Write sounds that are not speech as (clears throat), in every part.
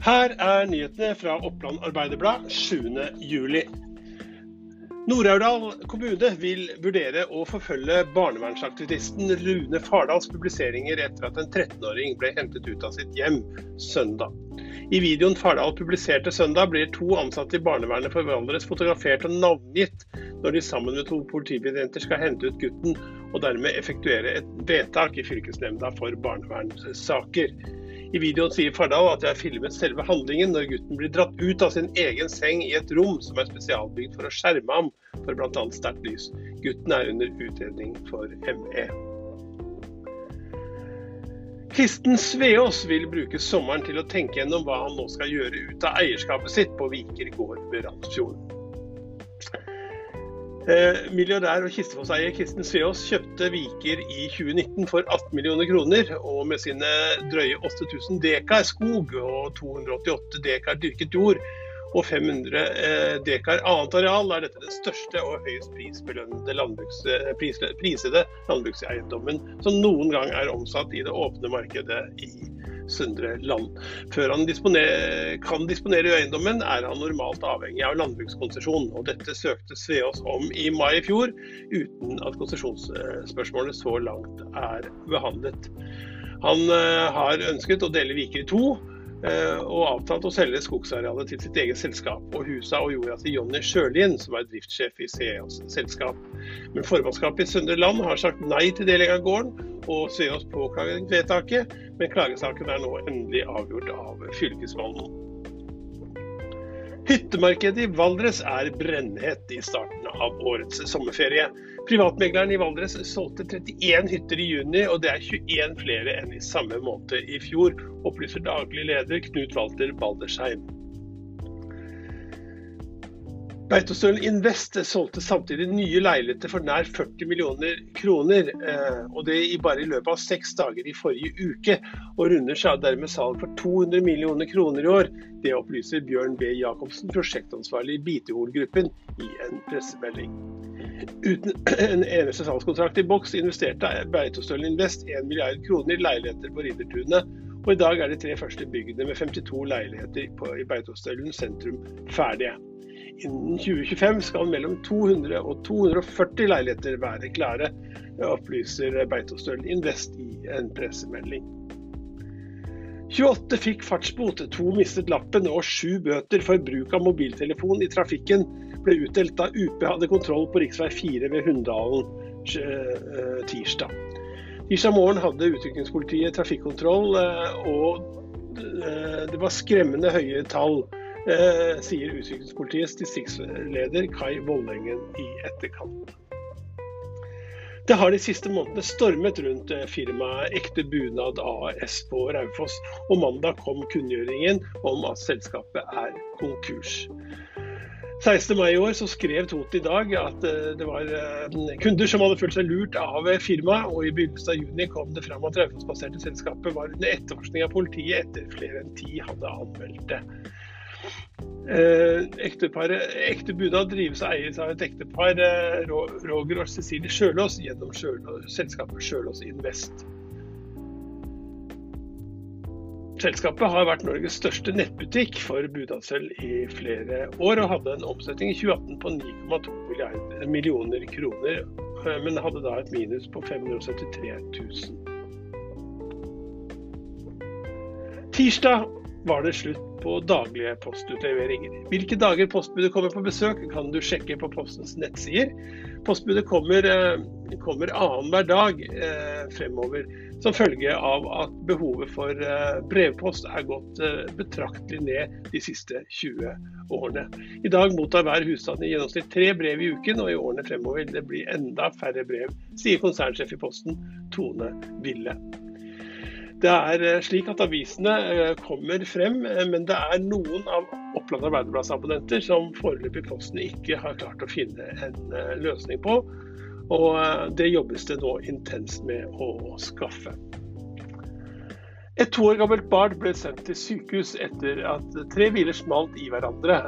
Her er nyhetene fra Oppland Arbeiderblad 7.7. Nord-Aurdal kommune vil vurdere å forfølge barnevernsaktivisten Rune Fardals publiseringer etter at en 13-åring ble hentet ut av sitt hjem søndag. I videoen Fardal publiserte søndag, blir to ansatte i barnevernet for Valdres fotografert og navngitt når de sammen med to politibetjenter skal hente ut gutten, og dermed effektuere et vedtak i fylkesnemnda for barnevernssaker. I videoen sier Fardal at jeg har filmet selve handlingen når gutten blir dratt ut av sin egen seng i et rom som er spesialbygd for å skjerme ham for bl.a. sterkt lys. Gutten er under utredning for ME. Kristen Sveås vil bruke sommeren til å tenke gjennom hva han nå skal gjøre ut av eierskapet sitt på Viker gård ved Randsfjorden. Eh, milliardær og Kistefoss-eier Kristen Sveås kjøpte Viker i 2019 for 18 millioner kroner. Og med sine drøye 8000 dekar skog og 288 dekar dyrket jord og 500 eh, dekar annet areal, er dette den største og høyest prisbelønnede landbruks, eh, pris, prisede landbrukseiendommen som noen gang er omsatt i det åpne markedet i Søndre Land. Før han disponer, kan disponere eiendommen, er han normalt avhengig av landbrukskonsesjon. og Dette søkte Sveås om i mai i fjor, uten at konsesjonsspørsmålet så langt er behandlet. Han eh, har ønsket å dele Viker i to, og avtalt å selge skogsarealet til sitt eget selskap og husa og jorda til Jonny Sjølien, som er driftssjef i Sveås selskap. Men formannskapet i Søndre Land har sagt nei til deling av gården, og Sveås påklaget vedtaket, men klagesaken er nå endelig avgjort av Fylkesmannen. Hyttemarkedet i Valdres er brennhett i starten av årets sommerferie. Privatmegleren i Valdres solgte 31 hytter i juni, og det er 21 flere enn i samme måned i fjor, opplyser daglig leder Knut Walter Baldersheim. Beitostølen Invest solgte samtidig nye leiligheter for nær 40 millioner kroner, eh, og det bare i løpet av seks dager i forrige uke. Og runder seg dermed salg for 200 millioner kroner i år. Det opplyser Bjørn B. Jacobsen, prosjektansvarlig i Bitehol-gruppen, i en pressemelding. Uten (clears throat) en eneste salgskontrakt i boks investerte Beitostølen Invest 1 milliard kroner i leiligheter på Riddertunet, og i dag er de tre første byggene med 52 leiligheter i Beitostølen sentrum ferdige. Innen 2025 skal mellom 200 og 240 leiligheter være klare, opplyser Beitostølen Invest i en pressemelding. 28 fikk fartsbot, to mistet lappen og sju bøter for bruk av mobiltelefon i trafikken ble utdelt da UP hadde kontroll på rv. 4 ved Hunndalen eh, tirsdag. Tirsdag morgen hadde utrykningspolitiet trafikkontroll, eh, og eh, det var skremmende høye tall Eh, sier Utrykningspolitiets distriktsleder Kai Vollengen i etterkant. Det har de siste månedene stormet rundt firmaet Ekte Bunad AS på Raufoss, og mandag kom kunngjøringen om at selskapet er konkurs. 16. mai i år så skrev Tot i dag at eh, det var kunder som hadde følt seg lurt av firmaet, og i begynnelsen av juni kom det fram at Raufoss-baserte selskapet var under etterforskning av politiet etter flere enn ti hadde anmeldt det. Eh, ekte bunad drives og eies av et ektepar, eh, Roger og Cecilie Sjølås, gjennom Sjølås, selskapet Sjølås Invest. Selskapet har vært Norges største nettbutikk for bunadsølv i flere år, og hadde en omsetning i 2018 på 9,2 millioner kroner, eh, men hadde da et minus på 573 000. Tirsdag var det slutt på daglige postutleveringer. Hvilke dager postbudet kommer på besøk, kan du sjekke på Postens nettsider. Postbudet kommer, eh, kommer annenhver dag eh, fremover, som følge av at behovet for eh, brevpost er gått betraktelig ned de siste 20 årene. I dag mottar hver husstand i gjennomsnitt tre brev i uken, og i årene fremover vil det bli enda færre brev, sier konsernsjef i Posten Tone Ville. Det er eh, slik at avisene eh, kommer frem, eh, men det er noen av Oppland Arbeiderblads abonnenter som foreløpig Posten ikke har klart å finne en løsning på. Og det jobbes det nå intenst med å skaffe. Et to år gammelt barn ble sendt til sykehus etter at tre biler smalt i hverandre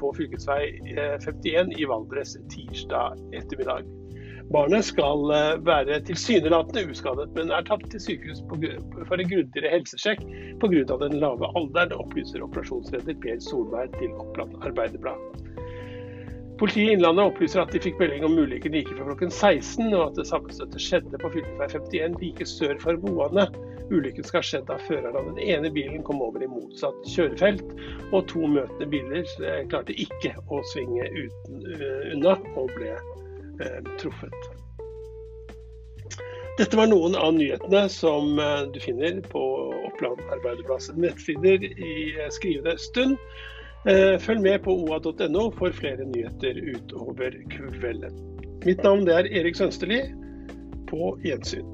på fv. 51 i Valdres tirsdag ettermiddag. Barnet skal eh, være tilsynelatende uskadet, men er tatt til sykehus for en grundigere helsesjekk pga. den lave alderen, opplyser operasjonsleder Per Solberg til Oppland Arbeiderblad. Politiet i Innlandet opplyser at de fikk melding om ulykken like før klokken 16, og at det sammenstøtet skjedde på fv. 51 like sør for Moane. Ulykken skal ha skjedd da føreren av den ene bilen kom over i motsatt kjørefelt, og to møtende biler eh, klarte ikke å svinge uten, uh, unna og ble truffet. Dette var noen av nyhetene som uh, du finner på Oppland Arbeiderblads nettsider i skrivende stund. Følg med på oa.no for flere nyheter utover kvelden. Mitt navn er Erik Sønsterli. På gjensyn.